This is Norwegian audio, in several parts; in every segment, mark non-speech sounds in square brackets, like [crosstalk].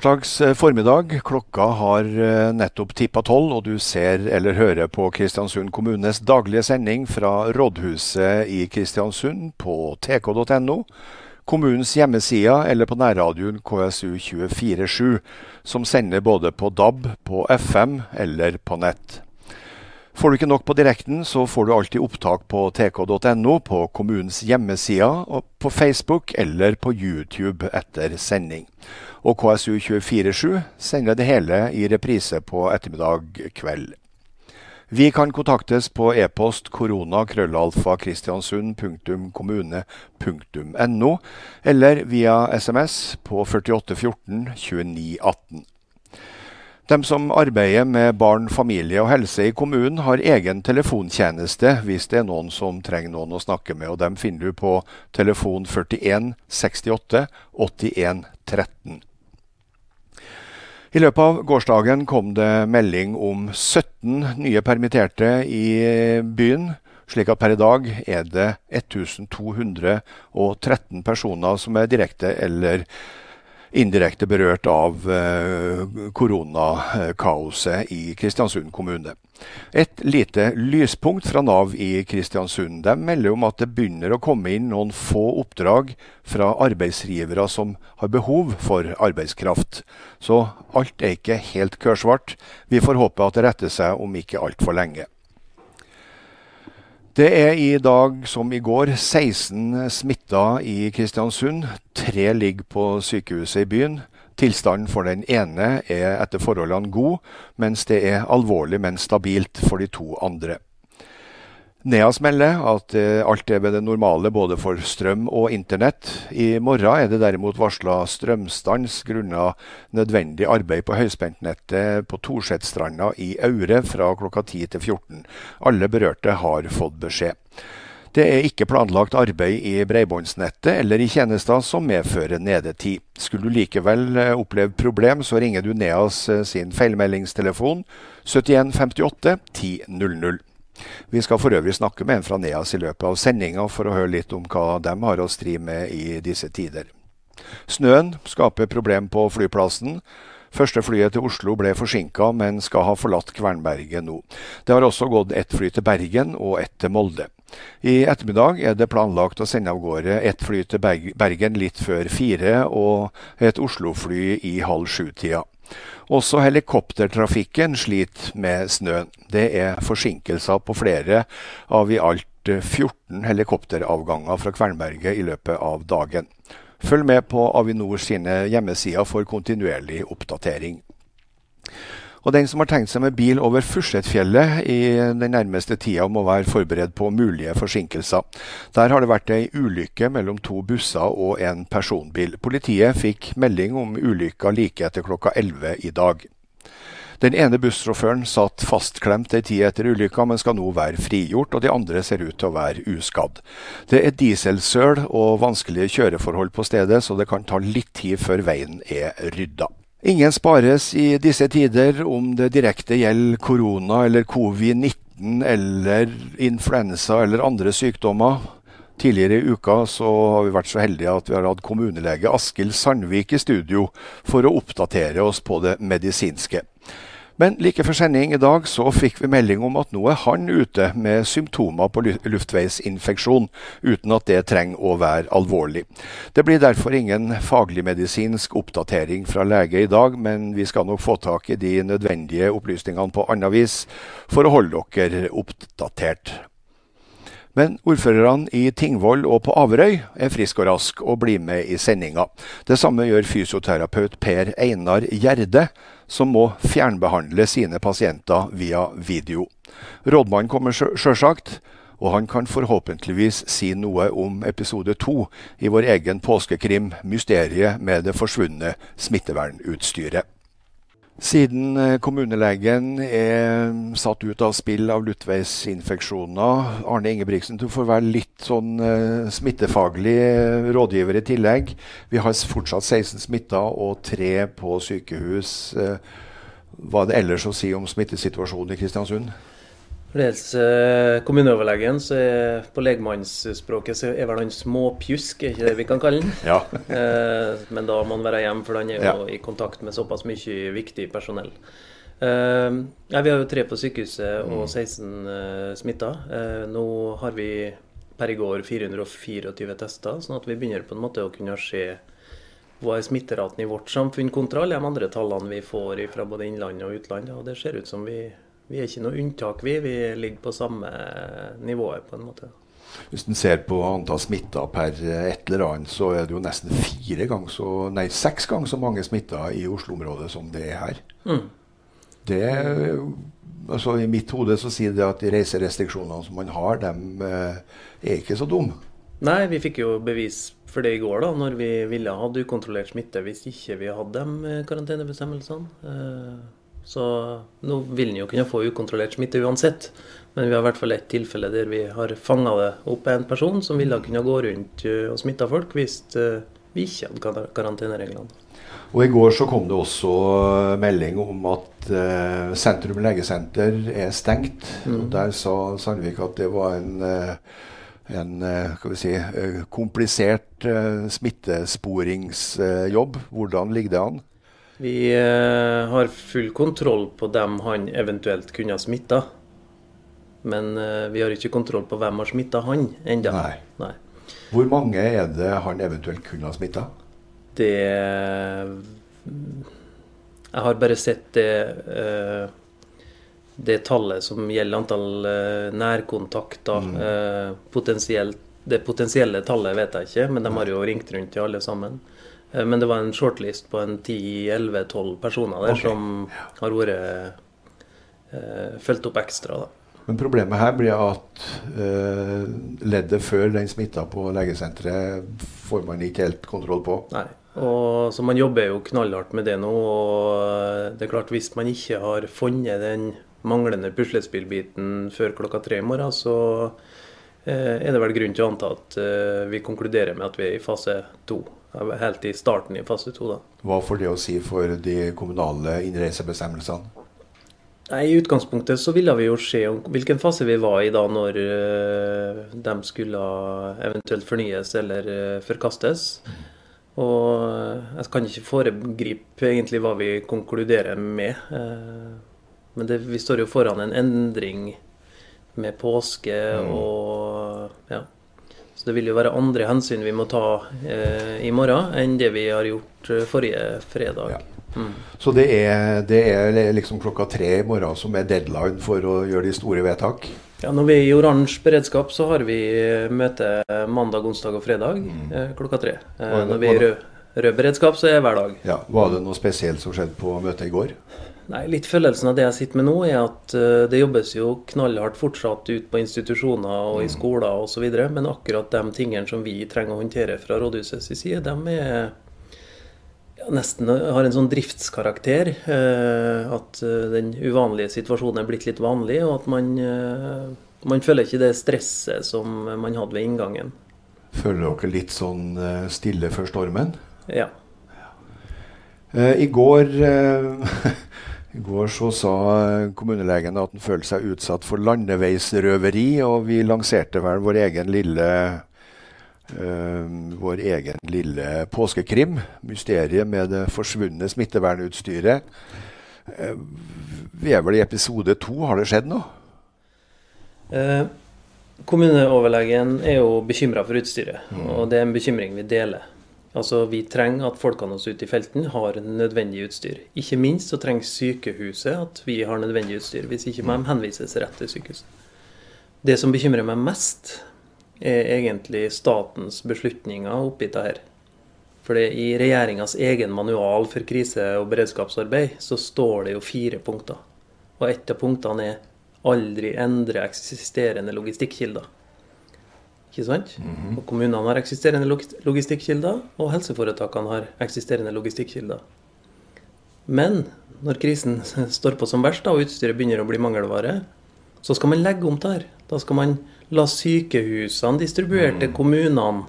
torsdags formiddag. Klokka har eh, nettopp tippa tolv, og du ser eller hører på Kristiansund kommunes daglige sending fra rådhuset i Kristiansund på tk.no, kommunens hjemmeside eller på nærradioen KSU247, som sender både på DAB, på FM eller på nett. Får du ikke nok på direkten, så får du alltid opptak på tk.no, på kommunens hjemmesider, på Facebook eller på YouTube etter sending og KSU247 sender det hele i reprise på ettermiddag kveld. Vi kan kontaktes på e-post korona.krøllalfa.kristiansund.kommune.no, eller via SMS på 4814 2918. De som arbeider med barn, familie og helse i kommunen, har egen telefontjeneste hvis det er noen som trenger noen å snakke med, og dem finner du på telefon 41 68 81 13. I løpet av gårsdagen kom det melding om 17 nye permitterte i byen. Slik at per i dag er det 1213 personer som er direkte eller indirekte berørt av eh, koronakaoset i Kristiansund kommune. Et lite lyspunkt fra Nav i Kristiansund. De melder om at det begynner å komme inn noen få oppdrag fra arbeidsgivere som har behov for arbeidskraft. Så alt er ikke helt kørsvart. Vi får håpe at det retter seg om ikke altfor lenge. Det er i dag som i går 16 smitta i Kristiansund. Tre ligger på sykehuset i byen. Tilstanden for den ene er etter forholdene god, mens det er alvorlig, men stabilt for de to andre. Neas melder at eh, alt er ved det normale både for strøm og internett. I morgen er det derimot varsla strømstans grunna nødvendig arbeid på høyspentnettet på Torsetstranda i Aure fra klokka 10 til 14. Alle berørte har fått beskjed. Det er ikke planlagt arbeid i bredbåndsnettet eller i tjenester som medfører nedetid. Skulle du likevel eh, oppleve problem, så ringer du Neas eh, sin feilmeldingstelefon 71 58 10 00. Vi skal for øvrig snakke med en fra Neas i løpet av sendinga for å høre litt om hva de har å stri med i disse tider. Snøen skaper problem på flyplassen. Første flyet til Oslo ble forsinka, men skal ha forlatt Kvernberget nå. Det har også gått ett fly til Bergen og ett til Molde. I ettermiddag er det planlagt å sende av gårde ett fly til Bergen litt før fire, og et Oslo-fly i halv sju-tida. Også helikoptertrafikken sliter med snøen. Det er forsinkelser på flere av i alt 14 helikopteravganger fra Kvernberget i løpet av dagen. Følg med på Avinor sine hjemmesider for kontinuerlig oppdatering. Og den som har tenkt seg med bil over Fursetfjellet i den nærmeste tida, må være forberedt på mulige forsinkelser. Der har det vært ei ulykke mellom to busser og en personbil. Politiet fikk melding om ulykka like etter klokka 11 i dag. Den ene bussjåføren satt fastklemt ei tid etter ulykka, men skal nå være frigjort, og de andre ser ut til å være uskadd. Det er dieselsøl og vanskelige kjøreforhold på stedet, så det kan ta litt tid før veien er rydda. Ingen spares i disse tider, om det direkte gjelder korona eller covid-19 eller influensa eller andre sykdommer. Tidligere i uka så har vi vært så heldige at vi har hatt kommunelege Askild Sandvik i studio for å oppdatere oss på det medisinske. Men like før sending i dag så fikk vi melding om at nå er han ute med symptomer på luftveisinfeksjon, uten at det trenger å være alvorlig. Det blir derfor ingen fagligmedisinsk oppdatering fra lege i dag, men vi skal nok få tak i de nødvendige opplysningene på annet vis for å holde dere oppdatert. Men ordførerne i Tingvoll og på Averøy er friske og raske og blir med i sendinga. Det samme gjør fysioterapeut Per Einar Gjerde, som må fjernbehandle sine pasienter via video. Rådmannen kommer sjølsagt, og han kan forhåpentligvis si noe om episode to i vår egen påskekrim Mysteriet med det forsvunne smittevernutstyret. Siden eh, kommunelegen er satt ut av spill av luftveisinfeksjoner, Arne Ingebrigtsen, du får være litt sånn uh, smittefaglig rådgiver i tillegg. Vi har fortsatt 16 smitta og tre på sykehus. Hva er det ellers å si om smittesituasjonen i Kristiansund? Når det gjelder kommuneoverlegen, så er på legmannsspråket så er vel han småpjusk, er ikke det vi kan kalle han? Ja. Eh, men da må han være hjemme, for han er jo Ja. i kontakt med såpass mye viktig personell. Eh, ja, vi har jo tre på sykehuset og 16 uh, smitta. Eh, nå har vi per i går 424 tester, sånn at vi begynner på en måte å kunne se hva er smitteraten i vårt samfunn kontra alle de andre tallene vi får fra både innland og utland. Og det ser ut som vi, vi er ikke noe unntak, vi. Vi ligger på samme nivået, på en måte. Hvis en ser på antall smitta per et eller annet, så er det jo nesten fire ganger så, nei, seks ganger så mange smitta i Oslo-området som det er her. Mm. Det, altså I mitt hode så sier det at de reiserestriksjonene som man har, dem eh, er ikke så dumme. Nei, vi fikk jo bevis for det i går, da, når vi ville ha ukontrollert smitte hvis ikke vi hadde de eh, karantenebestemmelsene. Så nå vil en jo kunne få ukontrollert smitte uansett. Men vi har i hvert fall ett tilfelle der vi har fanga det opp en person som ville kunne gå rundt eh, og smitte folk hvis eh, vi ikke hadde kar- karantenereglene. Og I går så kom det også eh, melding om at eh, Sentrum legesenter er stengt. Og Der sa Sandvik at det var en, en vi si, komplisert smittesporingsjobb. Hvordan ligger det an? Vi eh, har full kontroll på dem han eventuelt kunne ha smitta. Men eh, vi har ikke kontroll på hvem har smitta han ennå. Nei. Nei. Hvor mange er det han eventuelt kunne ha smitta? Det Jeg har bare sett det eh, det tallet som gjelder antall nærkontakter. Mm. potensielt, det potensielle tallet vet jeg ikke, men de har jo ringt rundt til alle sammen. Eh, men det var en shortlist på en 10-11-12 personer der okay. som har vært eh, fulgt opp ekstra. da. Men problemet her blir at eh, leddet før den smitta på legesenteret får man ikke helt kontroll på. Nei. Og så Man jobber jo knallhardt med det nå. og det er klart Hvis man ikke har funnet den manglende puslespillbiten før klokka tre i morgen, så eh, er det vel grunn til å anta at eh, vi konkluderer med at vi er i fase to. Helt i starten i fase to, da. Hva får det å si for de kommunale innreisebestemmelsene? Nei, I utgangspunktet så ville vi jo se hvilken fase vi var i da når eh, de skulle eventuelt fornyes eller eh, forkastes. Og eh, jeg kan ikke foregripe egentlig hva vi konkluderer med. Men det, vi står jo foran en endring med påske og ja. Så det vil jo være andre hensyn vi må ta eh, i morgen enn det vi har gjort eh, forrige fredag. Ja. Mm. Så det er, det er liksom klokka tre i morgen som er deadline for å gjøre de store vedtak? Ja, Når vi er i oransje beredskap, så har vi møte mandag, onsdag og fredag mm. klokka tre. Eh, Mm. Var det- når vi er i rød, rød beredskap, så er det hver dag. Ja, Var det noe spesielt som skjedde på møtet i går? Nei, Litt følelsen av det jeg sitter med nå, er at eh, det jobbes jo knallhardt fortsatt ut på institusjoner og i skoler osv. Men akkurat de tingene som vi trenger å håndtere fra rådhusets side, de er ja, nesten har en sånn driftskarakter. Eh, at eh, den uvanlige situasjonen er blitt litt vanlig, og at man, man føler ikke det stresset som man hadde ved inngangen. Føler dere litt sånn stille før stormen? Ja. I går, [laughs] I går så sa kommunelegen at han følte seg utsatt for landeveisrøveri, og vi lanserte vel vår egen lille eh, vår egen lille påskekrim, 'Mysteriet med det forsvunne smittevernutstyret'. Eh, vi er vel i episode to. Har det skjedd noe? Eh, kommuneoverlegen er jo bekymra for utstyret, og det er en bekymring vi deler. Altså, Vi trenger at folkene oss ute i felten har nødvendig utstyr. Ikke minst så trenger sykehuset at vi har nødvendig utstyr. Hvis ikke de henvises rett til sykehuset. Det som bekymrer meg mest, er egentlig statens beslutninger oppi dette her. For i regjeringas egen manual for krise- og beredskapsarbeid så står det jo fire punkter. Og ett av punktene er aldri endre eksisterende logistikkilder. Ikke sant? Og kommunene har eksisterende logistikkilder, og helseforetakene har eksisterende logistikkilder. Men når krisen [laughs] står på som verst, da, og utstyret begynner å bli mangelvare, så skal man legge om det her. Da skal man la sykehusene distribuere til kommunene.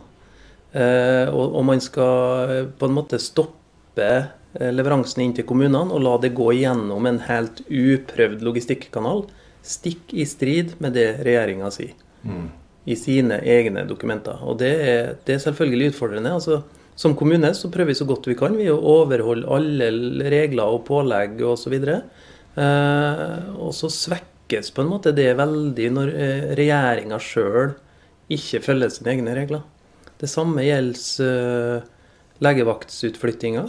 Eh, og, og man skal eh, på en måte stoppe eh, leveransen inn til kommunene og la det gå gjennom en helt uprøvd logistikkanal stikk i strid med det regjeringa sier i sine egne dokumenter. Og det er, det er selvfølgelig utfordrende. altså som kommune så prøver vi så godt vi kan vi å overholde alle regler og pålegg osv. Eh, og så svekkes på en måte det veldig når eh, regjeringa sjøl ikke følger sine egne regler. Det samme gjelder eh, legevaktsutflyttinga.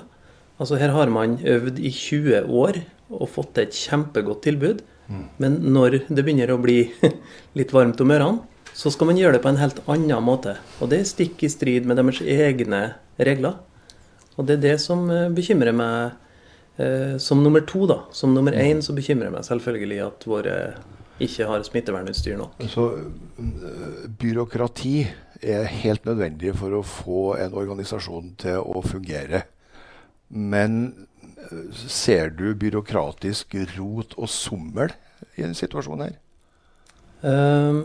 Altså Her har man øvd i 20 år og fått til et kjempegodt tilbud. Men når det begynner å bli [laughs] litt varmt om ørene, så skal man gjøre det på en helt annen måte. Og det er stikk i strid med deres egne regler. Og det er det som eh, bekymrer meg eh, som nummer to. da. Som nummer én så bekymrer jeg meg selvfølgelig at våre ikke har smittevernutstyr nok. Så øh, byråkrati er helt nødvendig for å få en organisasjon til å fungere. Men øh, ser du byråkratisk rot og sommel i en situasjon her? Eh,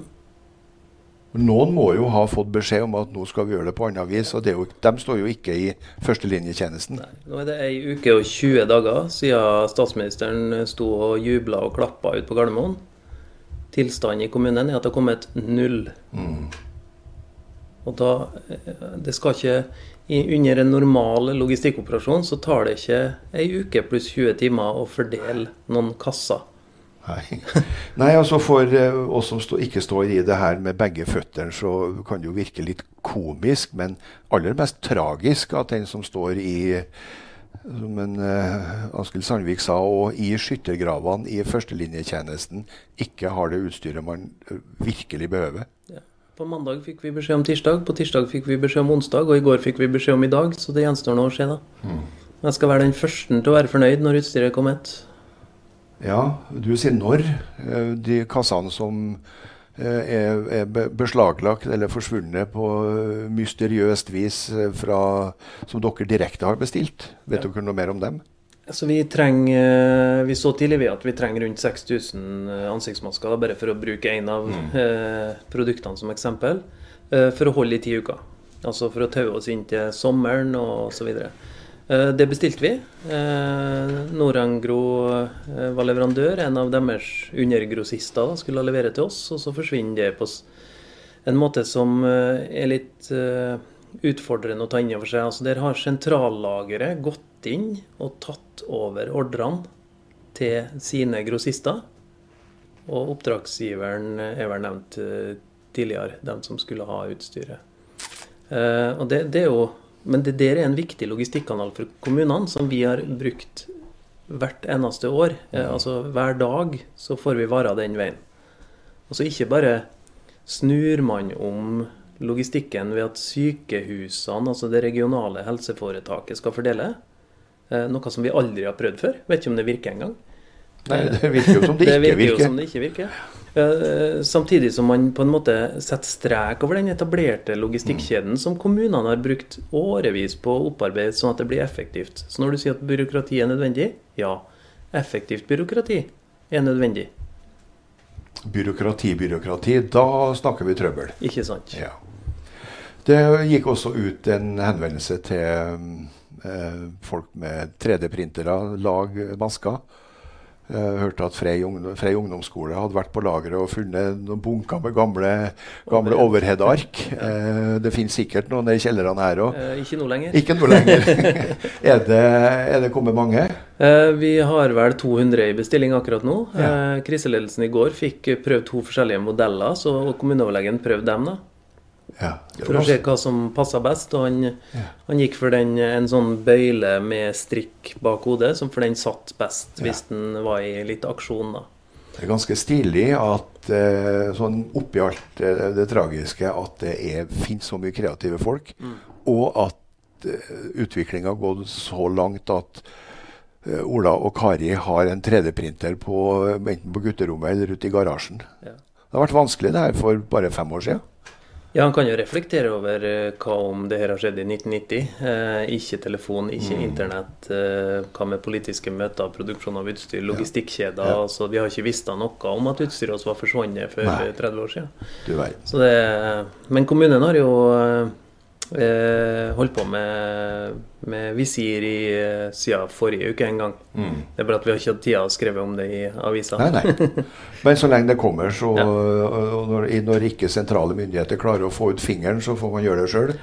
Noen må jo ha fått beskjed om at nå skal vi gjøre det på annet vis. og jo, De står jo ikke i førstelinjetjenesten. Nå er det ei uke og 20 dager siden statsministeren sto og jubla og klappa ut på Gardermoen. Tilstanden i kommunen er at det har kommet null. Og da eh, Det skal ikke Under en normal logistikkoperasjon så tar det ikke ei uke pluss 20 timer å fordele noen kasser. Nei, [laughs] Nei altså For eh, oss som stå, ikke står i det her med begge føttene, så kan det jo virke litt komisk, men aller mest tragisk at den som står i som en uh, Askild Sandvik sa, og i skyttergravene i førstelinjetjenesten ikke har det utstyret man uh, virkelig behøver. Ja. På mandag fikk vi beskjed om tirsdag, på tirsdag fikk vi beskjed om onsdag, og i går fikk vi beskjed om i dag, så det gjenstår nå å skje, da. Jeg skal være den første til å være fornøyd når utstyret kommer kommet. Ja, du sier når. Eh, De kassene som eh, er, er beslaglagt eller forsvunnet på eh, mysteriøst vis fra, som dere direkte har bestilt. Vet Ja. dere noe mer om dem? Så vi trenger Vi så tidlig ved at vi trenger rundt 6000 ansiktsmasker, da, bare for å bruke en av eh, produktene som eksempel, eh, for å holde i ti uker. Altså for å taue oss inn til sommeren og så videre. Eh, det bestilte vi. Eh, Norangro eh, var leverandør. En av deres undergrossister skulle levere til oss, og så forsvinner det på en måte som er litt utfordrende å ta inn over seg. Altså, der har sentrallageret gått inn og tatt over ordrene til sine grossister. Og oppdragsgiveren er vel nevnt tidligere, dem som skulle ha utstyret. Og det, det er jo, men det der er en viktig logistikkanal for kommunene, som vi har brukt hvert eneste år. Eh, altså Hver dag så får vi varer den veien. Altså ikke bare snur man om logistikken ved at sykehusene, altså det regionale helseforetaket, skal fordele. Eh, noe som vi aldri har prøvd før. Vet ikke om det virker engang. Nei, Det virker jo som det, [laughs] ikke virker. jo virker. som det ikke virker. Eh, Samtidig som man på en måte setter strek over den etablerte logistikkjeden som kommunene har brukt årevis på å opparbeide sånn at det blir effektivt. Så når du sier at byråkrati er nødvendig, ja, effektivt byråkrati er nødvendig. Byråkrati, byråkrati. Da snakker vi trøbbel. Ikke sant? Ja. Det gikk også ut en henvendelse til eh, folk med 3D-printere, lag masker. Jeg hørte at Frei, ungdom, Frei ungdomsskole hadde vært på lageret og funnet noen bunker med gamle, gamle overhead-ark. [laughs] Eh, det finnes sikkert noen i kjellerne her òg. Eh, Ikke nå lenger. Ikke noe lenger. [laughs] er, det, er det kommet mange? Eh, Vi har vel 200 i bestilling akkurat nå. Ja. Eh, Kriseledelsen i går fikk prøvd to forskjellige modeller, så kommuneoverlegen prøvde dem. da. Ja. For å se hva som passa best. Og han, han gikk for den, en sånn bøyle med strikk bak hodet, som for den satt best hvis den var i litt aksjon. da. Det er ganske stilig at eh, sånn oppi alt eh, det tragiske at det er, finnes så mye kreative folk, og at uh, utviklinga har gått så langt at eh, Ola og Kari har en 3D-printer eh, enten på gutterommet eller ute i garasjen. Ja. Det har vært vanskelig det her for bare fem år siden. Ja, Han kan jo reflektere over eh, hva om det her har skjedd i 1990. Eh, ikke telefon, ikke internett. Eh, hva med politiske møter, produksjon av utstyr, logistikkjeder. Ja. Altså, vi har ikke visst noe om at utstyret vårt var forsvunnet for Nei. eh, 30 år siden. Du vet. Så det, men kommunen har jo eh, Eh, holdt på med, med visir i, eh, siden forrige uke en gang. Mm. Det er bare at vi har ikke hatt tida å skrive om det i avisa. Nei, nei. Men så lenge det kommer, så ja. og når, når, ikke sentrale myndigheter klarer å få ut fingeren, så får man gjøre det sjøl.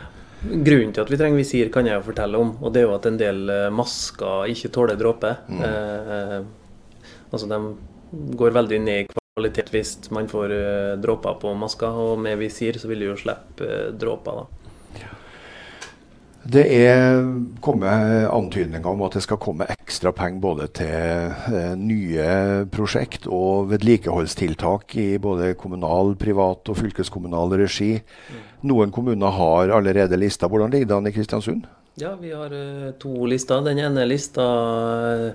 Grunnen til at vi trenger visir, kan jeg jo fortelle om. Og det er jo at en del eh, masker ikke tåler dråper. Mm. Eh, altså de går veldig ned i kvalitet hvis man får eh, dråper på masker. Og med visir så vil du jo slippe eh, dråper, da. Det er kommet antydninger om at det skal komme ekstra penger både til eh, nye prosjekt og vedlikeholdstiltak i både kommunal, privat og fylkeskommunal regi. Mm. Noen kommuner har allerede lista. Hvordan ligger det an i Kristiansund? Ja, vi har uh, to lister. Den ene lista uh,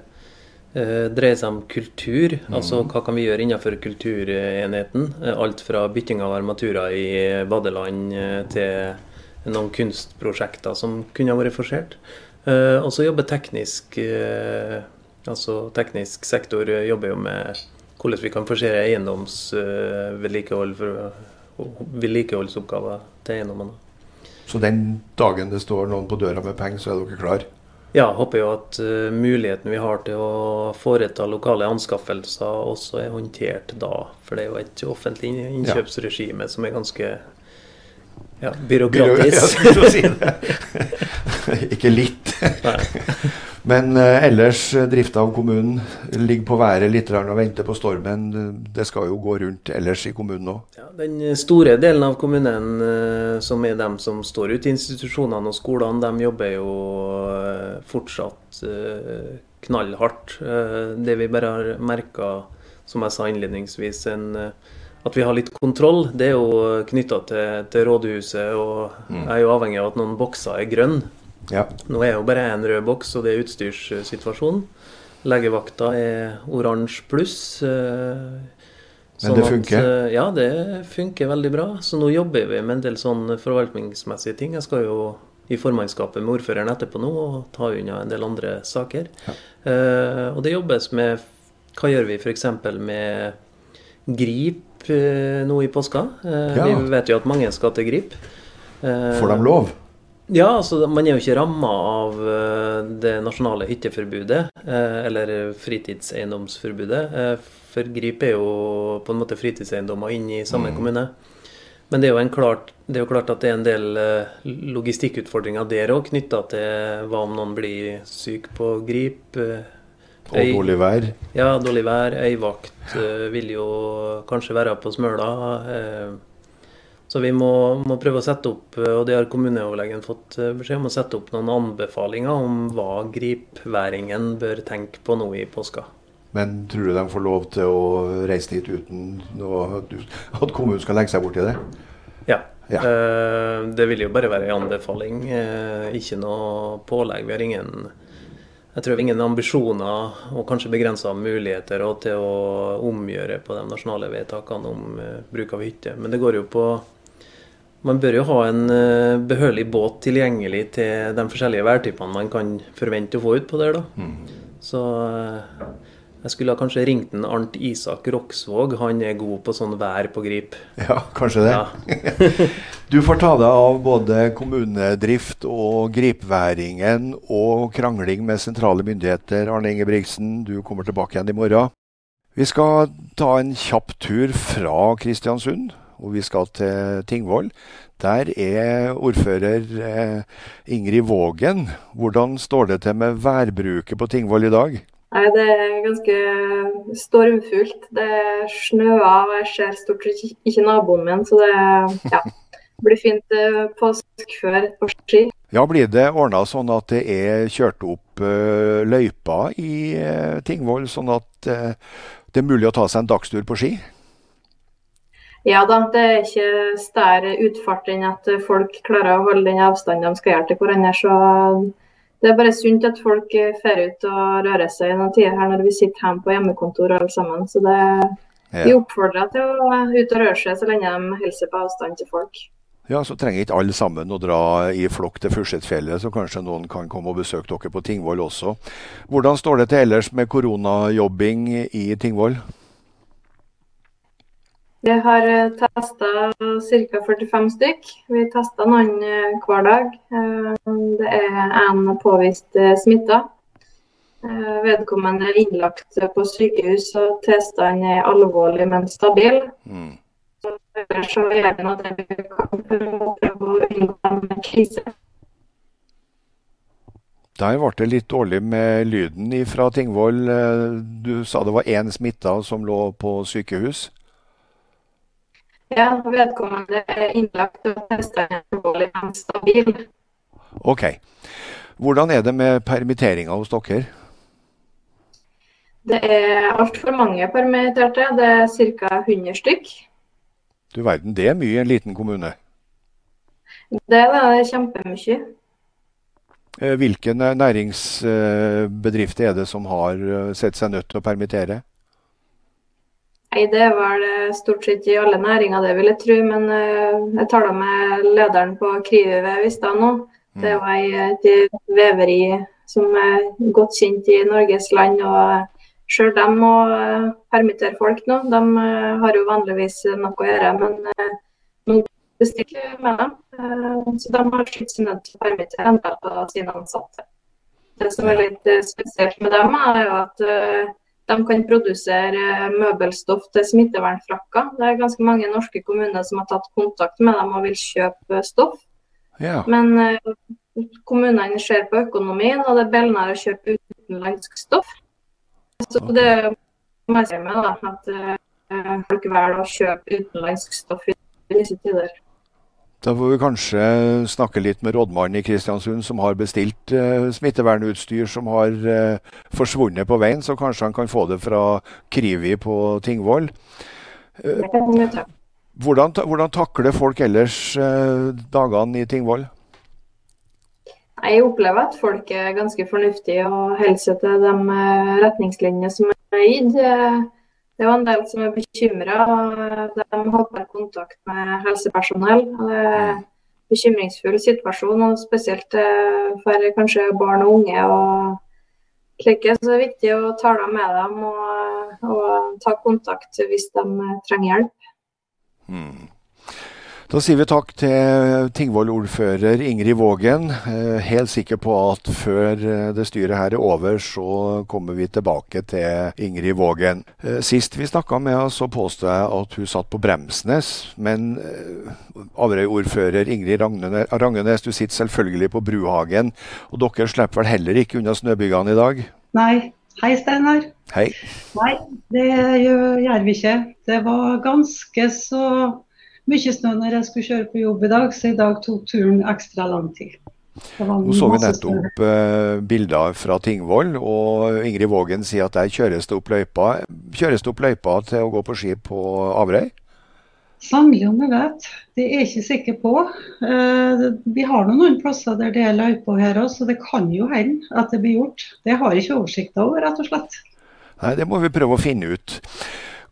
dreier seg om kultur. Mm. Altså hva kan vi gjøre innenfor kulturenheten. alt fra bytting av armaturer i badeland til noen kunstprosjekter som kunne ha vært forsert. Uh, og så jobber teknisk uh, altså teknisk sektor jobber jo med hvordan vi kan forsere eiendomsvedlikehold vedlikeholdsoppgaver til eiendommene. Så den dagen det står noen på døra med penger, så er dere klar? Ja, håper jo at uh, muligheten vi har til å foreta lokale anskaffelser også er håndtert da. For det er jo et offentlig innkjøpsregime som er ganske ja, byråkratisk. Byrå, si [laughs] Ikke litt. Men uh, ellers, eh, drifta av kommunen ligger på været litt og venter på stormen. Det skal jo gå rundt ellers i kommunen òg? Ja, den store delen av kommunen, uh, som er dem som står ute i institusjonene og skolene, de jobber jo uh, fortsatt knallhardt. det vi bare har merka, som jeg sa innledningsvis, en at vi har litt kontroll, det er jo knytta til, til, rådhuset. Og mm. jeg er jo avhengig av at noen bokser er grønne. Ja. Nå er jo bare én rød boks, og det er utstyrssituasjonen. Legevakta er oransje pluss. Sånn Men det funker? At, eh, ja, det funker veldig bra. Så nå jobber vi med en del sånn forvaltningsmessige ting. Jeg skal jo i formannskapet med ordføreren etterpå nå og ta unna en del andre saker. Ja. Uh, og det jobbes med Hva gjør vi f.eks. med grip Eh, nå i påska. Eh, ja. Vi vet jo at mange skal til grip. Eh, Får de lov? Ja, altså man er jo ikke ramma av det nasjonale hytteforbudet, eller fritidseiendomsforbudet. For grip er jo på en måte fritidseiendommer inne i samme mm. kommune. Men det er, jo klart, det er, jo klart, at det er en del logistikkutfordringer der òg, knytta til hva om noen blir syk på grip og dårlig vær? Ja, dårlig vær. Øyvakt uh, vil jo kanskje være på Smøla. Uh, så vi må, må, prøve å sette opp, og det har kommuneoverlegen fått eh, beskjed om, å sette opp noen anbefalinger om hva gripværingen bør tenke på nå i påska. Men tror du de får lov til å reise dit uten noe, at kommunen skal legge seg borti det? Ja. ja. Det vil jo bare være en anbefaling, ikke noe pålegg. Vi har ingen jeg tror ingen ambisjoner og kanskje begrensa muligheter til å omgjøre på de nasjonale vedtakene om uh, bruk av hytte. Men det går jo på Man bør jo ha en uh, behørig båt tilgjengelig til de forskjellige værtypene man kan forvente å få ut på der. da. Mm. Så uh, jeg skulle ha kanskje ringt en Arnt Isak Roksvåg. Han er god på sånn vær på grip. Ja, kanskje det. Ja. [laughs] du får ta deg av både kommunedrift og gripværingen og krangling med sentrale myndigheter. Arne Ingebrigtsen, du kommer tilbake igjen i morgen. Vi skal ta en kjapp tur fra Kristiansund, og vi skal til Tingvoll. Der er ordfører eh, Ingrid Vågen. Hvordan står det til med værbruket på Tingvoll i dag? Nei, Det er ganske stormfullt. Det snøer, og jeg ser stort sett ikke naboen min. Så det ja, blir fint eh, påskefør på ski. Ja, Blir det ordna sånn at det er kjørt opp uh, løyper i uh, Tingvoll, sånn at uh, det er mulig å ta seg en dagstur på ski? Ja da, det er ikke større utfart enn at folk klarer å holde den avstanden de skal gjøre til hverandre. så det er bare sunt at folk drar ut og rører seg i noen tider her når vi sitter hjemme på hjemmekontor alle sammen. Så det, ja. vi oppfordrer til å ut og røre seg så lenge de hilser på avstand til folk. Ja, Så trenger ikke alle sammen å dra i flokk til Fursetfjellet, så kanskje noen kan komme og besøke dere på Tingvoll også. Hvordan står det til ellers med koronajobbing i Tingvoll? Vi har testa ca. 45 stykk. Vi testa noen hver dag. Det er en påvist smitta. Vedkommende er innlagt på sykehus, og tilstanden er alvorlig, men stabil. Mm. Så gjør vi noe vi kan prøve å unngå en krise. Der ble det litt dårlig med lyden fra Tingvoll. Du sa det var én smitta som lå på sykehus? Ja, vedkommende er innlagt og tilstanden er alvorlig, men stabil. OK. Hvordan er det med permitteringer hos dere? Det er altfor mange permitterte. Det er ca. 100 stykk. Du verden, det er mye i en liten kommune? Det er det, kjempemye. Eh, hvilke næringsbedrifter er det som har eh, sett seg nødt til å permittere? Nei, Det er vel stort sett i alle næringer, det vil jeg tro. Men eh, jeg taler med lederen på Krive i stad nå. Det var et veveri som er godt kjent i Norges land. og Sjøl de må eh, permittere folk nå. De eh, har jo vanligvis noe å gjøre, men nå bestiller med dem. Så de har slitt seg nødt til å permittere en del av sine ansatte. Det som er litt spesielt med dem, er jo at de kan produsere møbelstoff til smittevernfrakker. Det er ganske mange norske kommuner som har tatt kontakt med dem og vil kjøpe stoff. Ja. Men kommunene ser på økonomien, og det er billigere å kjøpe utenlandsk stoff. Så det må jeg si med, da, at folk velger å kjøpe utenlandsk stoff i disse tider. Da får vi kanskje snakke litt med rådmannen i Kristiansund, som har bestilt eh, smittevernutstyr som har eh, forsvunnet på veien, så kanskje han kan få det fra Krivi på Tingvoll. Eh, hvordan, hvordan, takler folk ellers dagene i Tingvoll? Jeg opplever at folk er ganske fornuftige og holder seg til de eh, retningslinjene som er gitt. Det er en del som er bekymra. De håper kontakt med helsepersonell. Det er en bekymringsfull situasjon, og spesielt eh, for kanskje barn og unge. og slike, så det er viktig å tale med dem og, og ta kontakt hvis de trenger hjelp. Mm. Da sier vi takk til Tingvoll-ordfører Ingrid Vågen. Eh, helt sikker på at før eh, det styret her er over, så kommer vi tilbake til Ingrid Vågen. Eh, sist vi snakka med henne, så påstod jeg at hun satt på Bremsnes. Men Averøy-ordfører Ingrid Rangenes, du sitter selvfølgelig på Bruhagen. Og dere slipper vel heller ikke unna snøbyggene i dag? Nei. Hei, Steinar. Hei. Nei, det gjør vi ikke. Det var ganske så mye snø når jeg skulle kjøre på jobb i dag, så i dag tok turen ekstra lang tid. Nå så vi nettopp uh, bilder fra Tingvoll, og Ingrid Vågen sier at der kjøres det opp løypa. Kjøres det opp løypa til å gå på ski på Averøy? Sannelig om jeg vet. Det er jeg ikke sikker på. Uh, vi har noen plasser der det er løyper her òg, så det kan jo hende at det blir gjort. Det har jeg ikke oversikt over, rett og slett. Nei, Det må vi prøve å finne ut.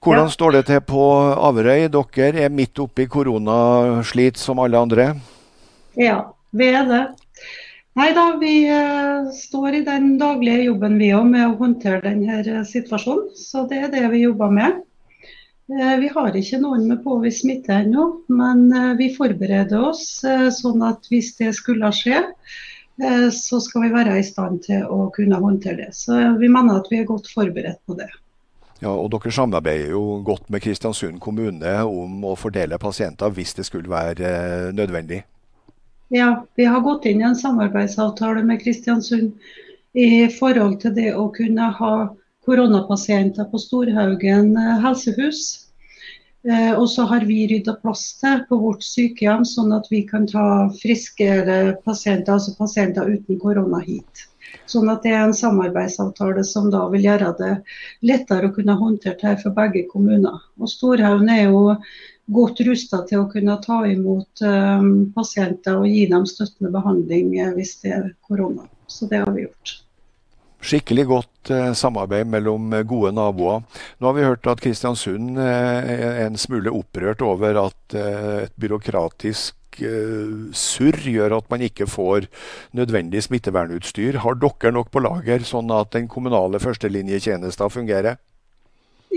Hvordan står det til på Averøy? Dere er midt oppi koronaslit som alle andre? Ja, vi er det. Nei da, vi uh, står i den daglige jobben vi òg med å håndtere denne eh, situasjonen. Så det er det vi jobber med. Uh, vi har ikke noen med påvist smitte ennå, men vi forbereder oss sånn at hvis det skulle skje, så skal vi være i stand til å kunne håndtere det. Så vi mener at vi er godt forberedt på det. Ja, og Dere samarbeider jo godt med Kristiansund kommune om å fordele pasienter hvis det skulle være eh, nødvendig? Ja, vi har gått inn i en samarbeidsavtale med Kristiansund i forhold til det å kunne ha koronapasienter på Storhaugen eh, helsehus. Eh, og så har vi rydda plass til på vårt sykehjem, sånn at vi kan ta friskere pasienter, altså pasienter uten korona hit. Sånn at det er en samarbeidsavtale som da vil gjøre det lettere å kunne håndtere her for begge kommuner. Og Storhaugen er jo godt rusta til å kunne ta imot um, pasienter og gi dem støttende behandling eh, hvis det er korona. Så det har vi gjort. Skikkelig godt eh, samarbeid mellom gode naboer. Nå har vi hørt at Kristiansund er en smule opprørt over at et byråkratisk surr gjør at man ikke får nødvendig smittevernutstyr. Har dere nok på lager, sånn at den kommunale førstelinjetjenesten fungerer?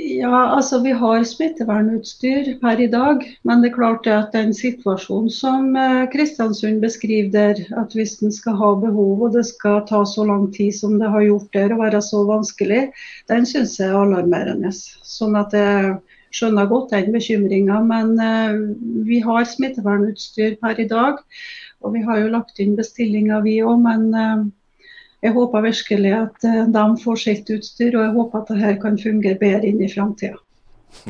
Ja, altså Vi har smittevernutstyr per i dag, men det er klart at den situasjonen som eh, Kristiansund beskriver der, at hvis en skal ha behov og det skal ta så lang tid som det har gjort der og være så vanskelig, den syns jeg er alarmerende. Sånn at jeg skjønner godt den bekymringa, men uh, vi har smittevernutstyr per i dag. Og vi har jo lagt inn bestillinger vi òg, men uh, jeg håper virkelig at eh, de får sitt utstyr, og jeg håper at dette kan fungere bedre inn i framtida.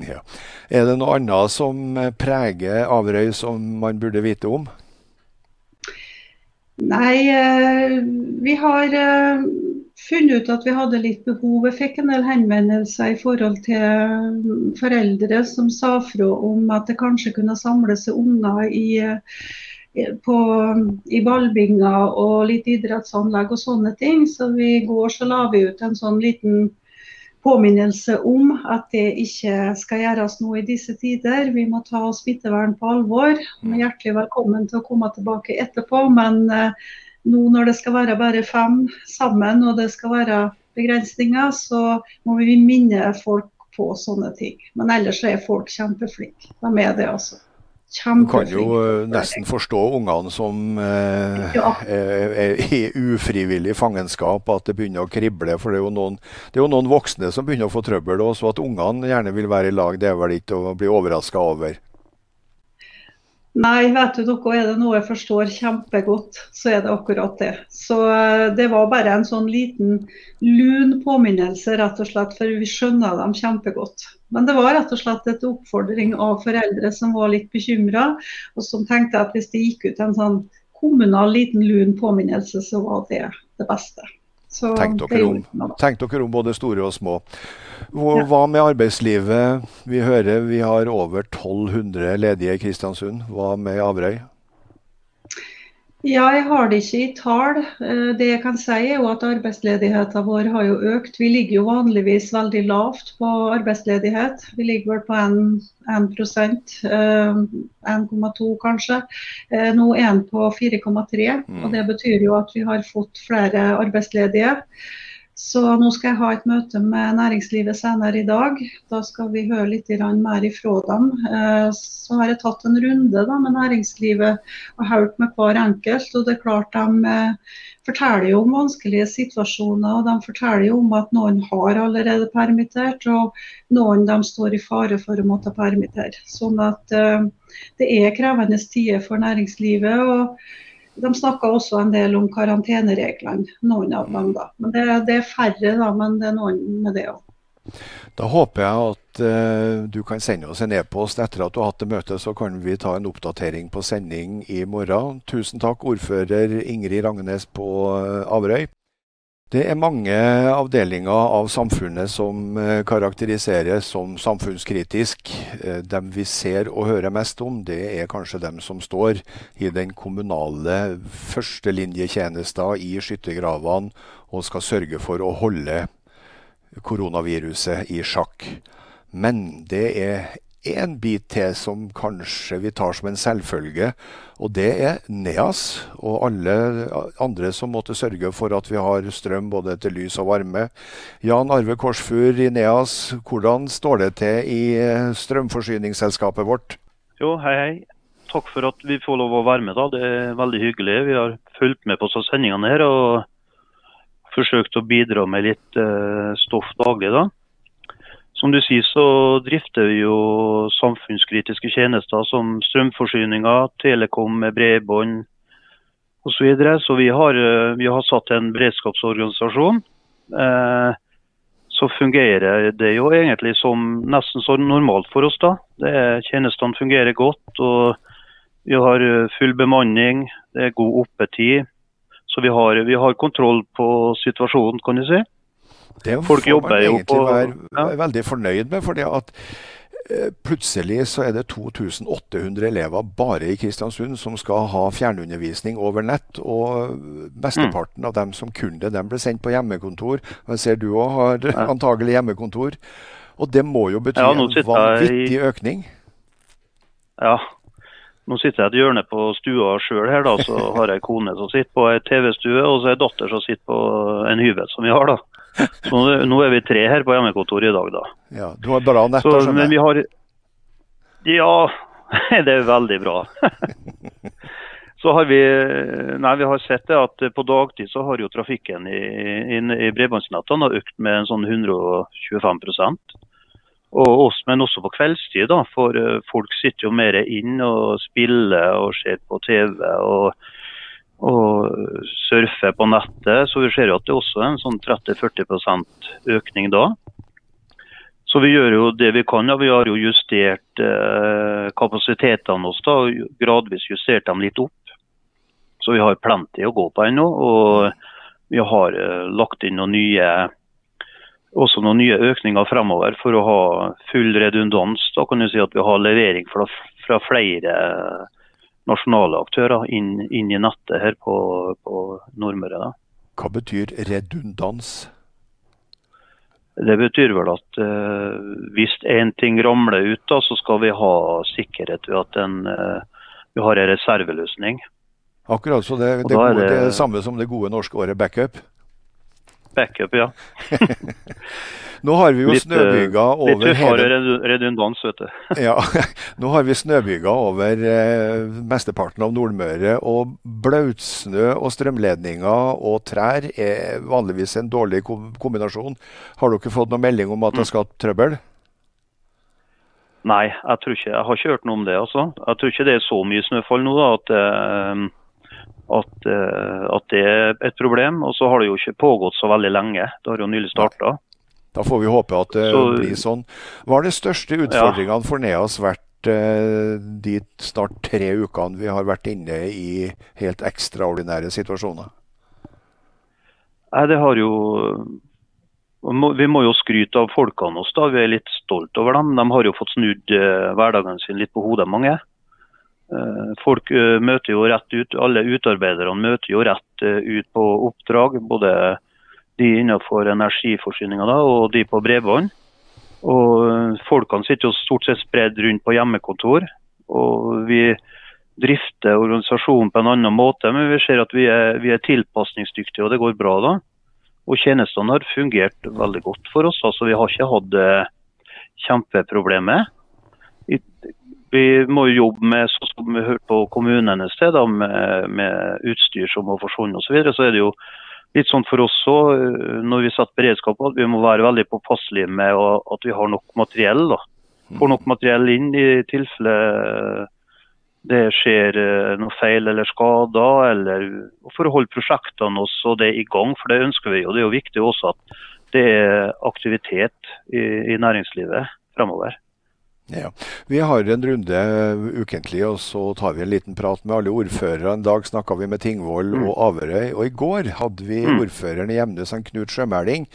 Ja. Er det noe annet som eh, preger Averøy som man burde vite om? Nei, eh, vi har funnet ut at vi hadde litt behov. Jeg fikk en del henvendelser i forhold til foreldre som sa fra om at det kanskje kunne samle seg unger i på, i ballbinger og litt idrettsanlegg og sånne ting. Så vi går så la vi ut en sånn liten påminnelse om at det ikke skal gjøres noe i disse tider. Vi må ta smittevern på alvor. Er hjertelig velkommen til å komme tilbake etterpå. Men eh, nå når det skal være bare fem sammen og det skal være begrensninger, så må vi minne folk på sånne ting. Men ellers er folk kjempeflinke. De er det, altså. Du kan jo eh, nesten forstå ungene som eh, ja. er i ufrivillig fangenskap, at det begynner å krible. For det er jo noen, er jo noen voksne som begynner å få trøbbel. Så at ungene gjerne vil være i lag, det er vel ikke å bli overraska over. Nei, vet du dere, er det noe jeg forstår kjempegodt, så er det akkurat det. Så eh, det var bare en sånn liten lun påminnelse, rett og slett, for vi skjønner dem kjempegodt. Men det var rett og slett et oppfordring av foreldre som var litt bekymra, og som tenkte at hvis det gikk ut en sånn kommunal liten lun påminnelse, så var det det beste. Så tenk, dere om, om både store og små. Hva med arbeidslivet? Vi hører vi har over 1200 ledige i Kristiansund. Hva med Averøy? Ja, jeg har det ikke i tall. Eh, det jeg kan si er jo at arbeidsledigheten vår har jo økt. Vi ligger jo vanligvis veldig lavt på arbeidsledighet. Vi ligger vel på 1, 1% 1,2 kanskje. Nå er 1 på 4,3. Og det betyr jo at vi har fått flere arbeidsledige. Så nå skal jeg ha et møte med næringslivet senere i dag. Da skal vi høre litt mer ifra dem. Eh, så har jeg tatt en runde med næringslivet og hørt med hver enkelt. og det er klart De eh, forteller jo om vanskelige situasjoner. og De forteller jo om at noen har allerede permittert, og noen de står i fare for å måtte permittere. Sånn at eh, det er krevende tider for næringslivet. og de snakka også en del om karantenereglene, noen av dem. da. Men Det, det er færre, da, men det er noen med det òg. Da håper jeg at uh, du kan sende oss en e-post etter at du har hatt det møtet, så kan vi ta en oppdatering på sending i morgen. Tusen takk, ordfører Ingrid Rangnes på uh, Averøy. Det er mange avdelinger av samfunnet som eh, karakteriseres som samfunnskritisk. De dem vi ser og hører mest om, det er kanskje dem som står i den kommunale førstelinjetjenesten i skyttergravene og skal sørge for å holde koronaviruset i sjakk. Men det er en bit til som kanskje vi tar som en selvfølge, og det er NEAS og alle andre som måtte sørge for at vi har strøm både til lys og varme. Jan Arve Korsfur i NEAS, hvordan står det til i eh, strømforsyningsselskapet vårt? Jo, hei hei. Takk for at vi får lov å være med. da. Det er veldig hyggelig. Vi har fulgt med på sendingene her og forsøkt å bidra med litt uh, stoff daglig. da. Som du sier, så drifter vi jo samfunnskritiske tjenester som strømforsyninger, telekom med bredbånd osv. Så, videre. så vi har, eh, vi har satt en beredskapsorganisasjon. Eh, så fungerer det jo egentlig som nesten så normalt for oss. da. Det, tjenestene fungerer godt. og Vi har eh, full bemanning, det er god oppetid. Så vi har, vi har kontroll på situasjonen, kan du si. Det Folk man egentlig på være ja. veldig fornøyd med. fordi at eh, Plutselig så er det 2800 elever bare i Kristiansund som skal ha fjernundervisning over nett. Og mesteparten av dem som kunne det, ble sendt på hjemmekontor. Jeg ser du òg har [laughs] antagelig hjemmekontor. Og det må jo bety ja, en vanvittig i... økning? Ja. Nå sitter jeg i et hjørne på stua sjøl her, da. Så har jeg kone som sitter på ei TV-stue, og så ei datter som sitter på en hybel som vi har, da. Så nå er vi tre her på hjemmekontoret i dag, da. Ja, Du har bra nett, Så, men vi har Ja, [laughs] det er veldig bra. [laughs] Så har vi, nei, vi har sett det at på dagtid så har jo trafikken i, i, i bredbåndsnettene økt med en sånn 125 og oss, Men også på kveldstid, da, for eh, folk sitter jo mer inn og spiller og ser på TV og, og surfer på nettet. Så vi ser jo at det også er en sånn 30-40% økning da. Så vi gjør jo det vi kan. Ja. Vi har jo justert eh, kapasitetene oss da, og gradvis justert dem litt opp. Så vi har plenty å gå på ennå. Og vi har eh, lagt inn noen nye, også noen nye økninger fremover for å ha full redundans. Da kan du si at vi har levering fra, fra flere nasjonale aktører inn, inn i nettet her på, på Nordmøre. da. Hva betyr redundans? Det betyr vel at uh, hvis én ting ramler ut, da, så skal vi ha sikkerhet ved at den, uh, vi har en reserveløsning. Akkurat så det, det, gode, det... det samme som det gode norske året backup. Backup, ja. [laughs] Nå har vi jo Litt, eh, snøbyger Litt over tøffere hele redundans, vet du. [laughs] Ja, nå har vi snøbyger over eh, mesteparten av Nordmøre, og blautsnø og strømledninger og trær er vanligvis en dårlig ko- kombinasjon. Har dere fått noen melding om at det skal trøbbel? Nei, jeg tror ikke, jeg har ikke hørt noe om det. altså. Jeg tror ikke det er så mye snøfall nå da, at, eh, at, eh, at det er et problem. Og så har det jo ikke pågått så veldig lenge. Det har jo nylig starta. Da får vi håpe at det Så- blir sånn. Hva har de største utfordringene for Neas vært eh, de snart tre ukene vi har vært inne i helt ekstraordinære situasjoner? Nei, det har jo vi må- jo skryte av folkene oss da. Vi er litt stolt over dem. De har jo fått snudd eh, hverdagen sin litt på hodet, mange. Eh, folk eh, møter jo rett ut, alle utarbeiderne møter jo rett eh, ut på oppdrag. Både de innenfor energiforsyninga og de på bredbånd. Og Folkene sitter jo stort sett spredd rundt på hjemmekontor. og Vi drifter organisasjonen på en annen måte, men vi ser at vi er, vi er tilpasningsdyktige og det går bra da. Og tjenestene har fungert veldig godt for oss. altså Vi har ikke hatt kjempeproblemer. I- Vi må jo jobbe med sånn som vi hørte på kommunene sted, da, med, med utstyr som har forsvunnet osv. Så, videre, så er det jo litt sånn for oss òg, når vi setter beredskap, at vi må være veldig påpasselige med at vi har nok materiell. da. Får nok materiell inn i tilfelle det skjer eh, noe feil eller skader, eller for å holde prosjektene også det i gang. For det ønsker vi jo. Det er jo viktig også at det er aktivitet i, i næringslivet fremover. Ja. Vi har en runde ukentlig, og så tar vi en liten prat med alle ordførere. En dag snakka vi med Tingvoll og Averøy, og i går hadde vi Mm. ordføreren i Gjemnes, Knut Sjømæling.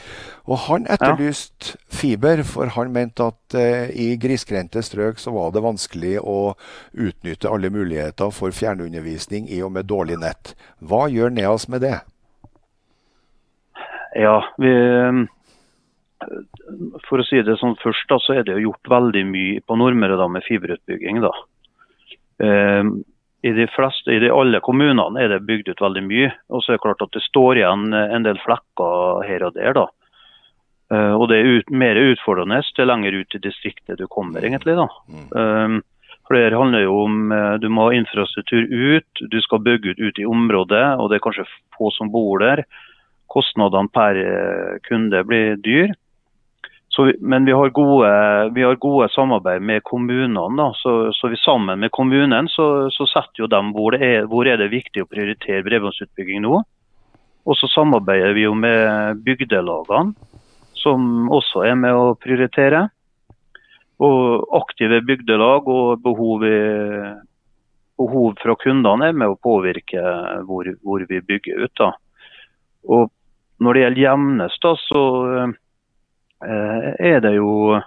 Og han etterlyste fiber, for han mente at eh, i grisgrendte strøk så var det vanskelig å utnytte alle muligheter for fjernundervisning i og med dårlig nett. Hva gjør Neas med det? Ja, vi, For å si det sånn først, da, så er det jo gjort veldig mye på Nordmøre da, med fiberutbygging. da. Um, I de fleste, i de alle kommunene er det bygd ut veldig mye. Og så er det klart at det står igjen en del flekker her og der. da. Uh, og det er ut, mer utfordrende til lenger ut i distriktet du kommer, egentlig. da. Um, for Det handler jo om eh, du må ha infrastruktur ut, du skal bygge ut ut i området, og det er kanskje få som bor der. Kostnadene per eh, kunde blir dyr. Så men vi har, gode, vi har gode samarbeid med kommunene. Så, så vi sammen med kommunen så, så setter jo dem hvor det, er, hvor er det viktig å prioritere bredbåndsutbygging nå. Og så samarbeider vi jo med bygdelagene, som også er med å prioritere. Og aktive bygdelag og behov, i, behov fra kundene er med å påvirke hvor, hvor vi bygger ut. Da. Og når det gjelder Gjemnes, så er det jo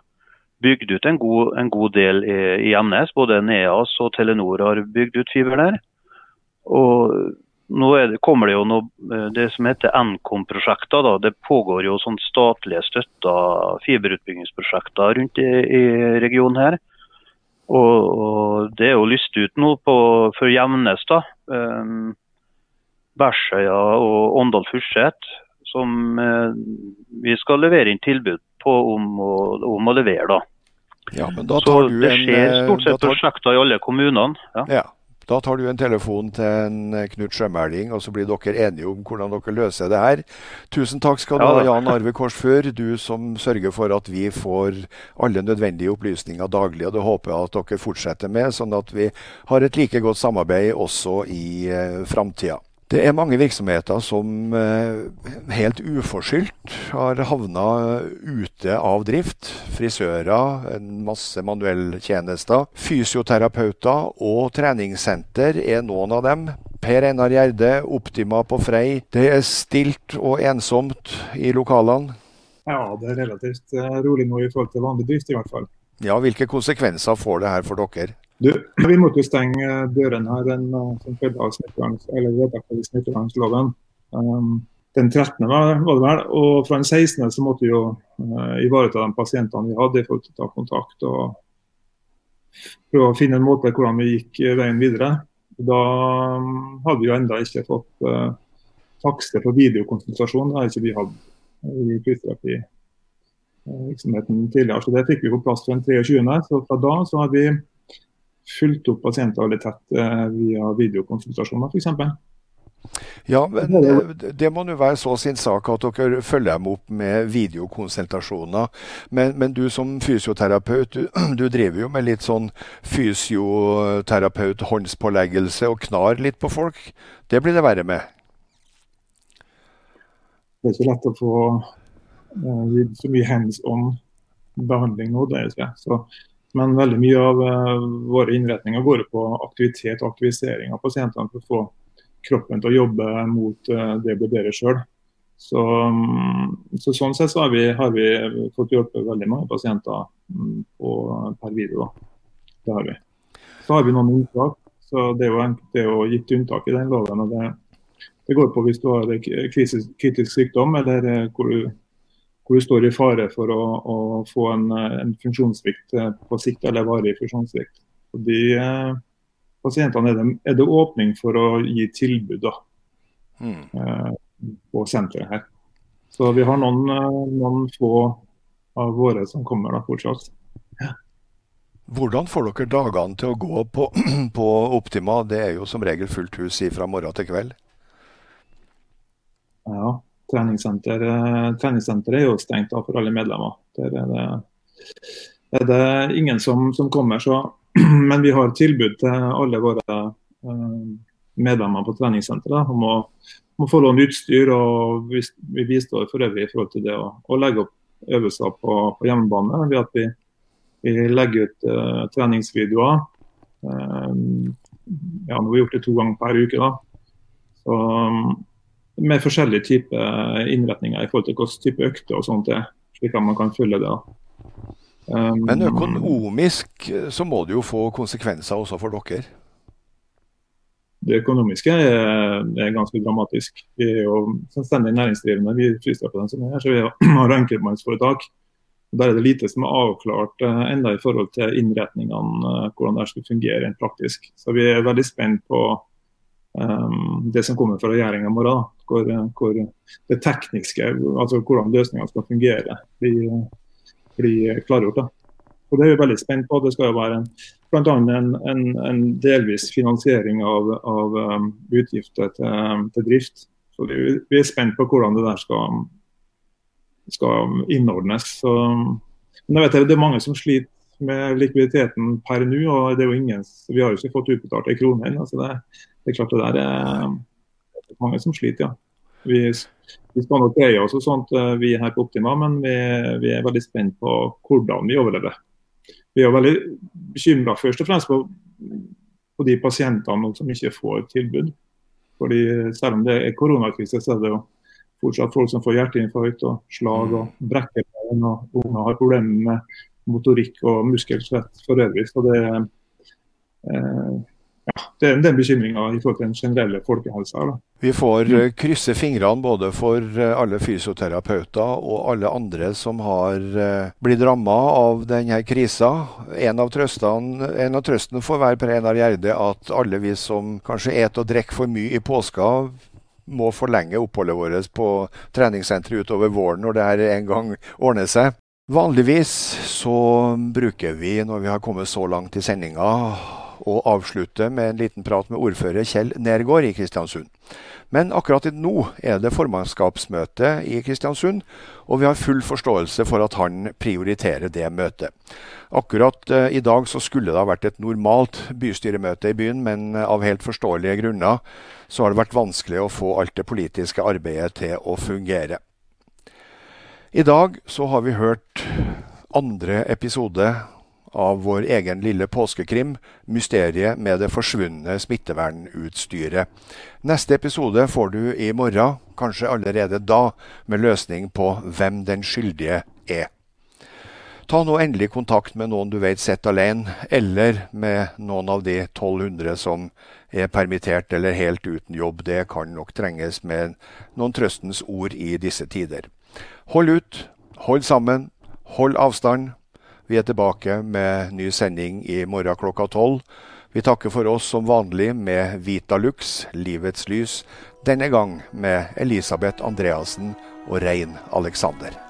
bygd ut en god, en god del i, i Gjemnes. Både Neas og Telenor har bygd ut fiber der. Og nå det, kommer det jo noe, eh, det som heter Nkom-prosjekter. Det pågår jo sånn statlige støtta fiberutbyggingsprosjekter rundt i, i regionen her. Og, og Det er jo lyst ut nå på, for Jevnes. da. Um, Bæsjøya og Åndal Furseth som eh, vi skal levere inn tilbud på om å, om å levere. da. Ja, men da Så tar du det skjer eh, stort sett tar- prosjekter i alle kommunene. Ja. Ja. Da tar du en telefon til en eh, Knut Sjømæling, og så blir dere enige om hvordan dere løser det her. Tusen takk skal du ha. Jan Arve Korsfør, du som sørger for at vi får alle nødvendige opplysninger daglig. og Det håper jeg at dere fortsetter med, sånn at vi har et like godt samarbeid også i framtida. Det er mange virksomheter som eh, helt uforskyldt har havna ute av drift. Frisører, en masse manuelltjenester, fysioterapeuter og treningssenter er noen av dem. Per Einar Gjerde, Optima på Frei. Det er stilt og ensomt i lokalene. Ja, det er relativt eh, rolig nå i forhold til vanlig drift, i hvert fall. Ja, Hvilke konsekvenser får det her for dere? Du, vi måtte jo stenge dørene her den, eh, som følge av smitteverns- eller smittevernloven. Um, den 13. Var, det vel, og fra den 16. så måtte vi jo uh, ivareta de pasientene vi hadde til å ta kontakt og prøve å finne en måte hvordan vi gikk eh, veien videre. Da um, hadde vi jo enda ikke fått uh, takster for videokonsultasjon. Det har ikke vi hatt i fysioterapivirksomheten tidligere. Så det fikk vi på plass for den 23. Så fra da så har vi fulgt opp pasienter veldig tett eh, via videokonsultasjoner f.eks. Ja, men Det må nå være så sin sak at dere følger dem opp med videokonsultasjoner. Men, men du som fysioterapeut, du, [clears throat] du driver jo med litt sånn fysioterapeut-håndspåleggelse og knar litt på folk. Det blir det verre med. Det er ikke lett å få uh, så mye hands on behandling nå. det er ikke. Så, men veldig mye av eh, våre innretninger går på aktivitet og aktivisering av pasientene for å få kroppen til å jobbe mot eh, det å bli bedre sjøl. Så, mm, så sånn sett så har vi, har vi fått hjulpet veldig mange pasienter mm, på, per video. Det har vi. Så har vi noen unntak. Så det er jo, det er jo gitt unntak i den loven. og det, det går på hvis du har kritisk, kritisk sykdom eller eh, hvor du, hvor du står i fare for å, å få en, en funksjonssvikt eh, på sikt eller varig funksjonssvikt. Og de eh, pasientene er det, er det åpning for å gi tilbud da, Mm. eh, på senteret her. Så vi har noen, eh, noen få av våre som kommer da fortsatt. Hvordan får dere dagene til å gå på, [clears throat] på Optima? Det er jo som regel fullt hus fra morgen til kveld. Ja, treningssenter, eh, treningssenteret er jo stengt da for alle medlemmer. Der er det, er det ingen som, som kommer. Så, [clears throat] men vi har tilbud til alle våre eh, medlemmer på treningssenteret om å, om å få låne utstyr. og Vi, vi bistår for øvrig i forhold til det å, å legge opp øvelser på, på hjemmebane ved at vi, vi legger ut uh, treningsvideoer. Eh, ja, nå har vi gjort det to ganger per uke. da. Så, med forskjellige typer innretninger i forhold til hvilken type økter og sånt det er, slik at man kan følge det. Um, Men økonomisk eh, så må det jo få konsekvenser også for dere. Det økonomiske er, er ganske dramatisk. Vi er jo selvstendig næringsdrivende, vi frister på den som er her, så vi har [clears throat] enkeltmannsforetak. Der er det lite som er avklart eh, enda i forhold til innretningene, eh, hvordan det skal fungere rent praktisk. Så vi er veldig spent på um, det som kommer fra regjeringa morgen. Hvor, hvor det tekniske, altså hvordan løsningene skal fungere, blir, blir klargjort. da. Og Det er vi veldig spent på. Det skal jo være en, blant en, en, en delvis finansiering av, av um, utgifter til, til drift. Så vi, Vi er spent på hvordan det der skal, skal innordnes. Så, men jeg vet Det er mange som sliter med likviditeten per nå. og det er jo ingen, Vi har jo ikke fått utbetalt en krone ennå. så det, det er klart det der er det er mange som sliter, ja. Vi, vi skal nok greie oss og sånt, eh, vi er her på Optima, men vi, vi er veldig spent på hvordan vi overlever. Vi er veldig bekymra først og fremst på, på de pasientene som ikke får tilbud. Fordi Selv om det er koronakrise, så er det jo fortsatt folk som får hjerteinfarkt og slag og brekker bein. Og unger har problemer med motorikk og muskelsvett for øvrig. Så det, eh, ja, det er en bekymring i forhold til den generelle folkehelsa. da. Vi får eh, krysse fingrene både for eh, alle fysioterapeuter og alle andre som har eh, blitt ramma av denne krisa. En av, trøstene, en av trøstene får være Per Einar Gjerde at alle vi som kanskje et og drikker for mye i påska, må forlenge oppholdet vårt på treningssenteret utover våren når det her en gang ordner seg. Vanligvis så bruker vi, når vi har kommet så langt i sendinga, å avslutte med en liten prat med ordfører Kjell Nergård i Kristiansund. Men akkurat nå er det formannskapsmøte i Kristiansund, og vi har full forståelse for at han prioriterer det møtet. Akkurat eh, i dag så skulle det ha vært et normalt bystyremøte i byen, men eh, av helt forståelige grunner så har det vært vanskelig å få alt det politiske arbeidet til å fungere. I dag så har vi hørt andre episode av vår egen lille påskekrim, 'Mysteriet med det forsvunne smittevernutstyret'. Neste episode får du i morgen, kanskje allerede da, med løsning på hvem den skyldige er. Ta nå endelig kontakt med noen du vet sitter alene, eller med noen av de 1200 som er permittert eller helt uten jobb. Det kan nok trenges med noen trøstens ord i disse tider. Hold ut, hold sammen, hold avstand. Vi er tilbake med ny sending i morgen klokka tolv. Vi takker for oss som vanlig med Vitalux, Livets lys, denne gang med Elisabeth Andreassen og Rein Alexander.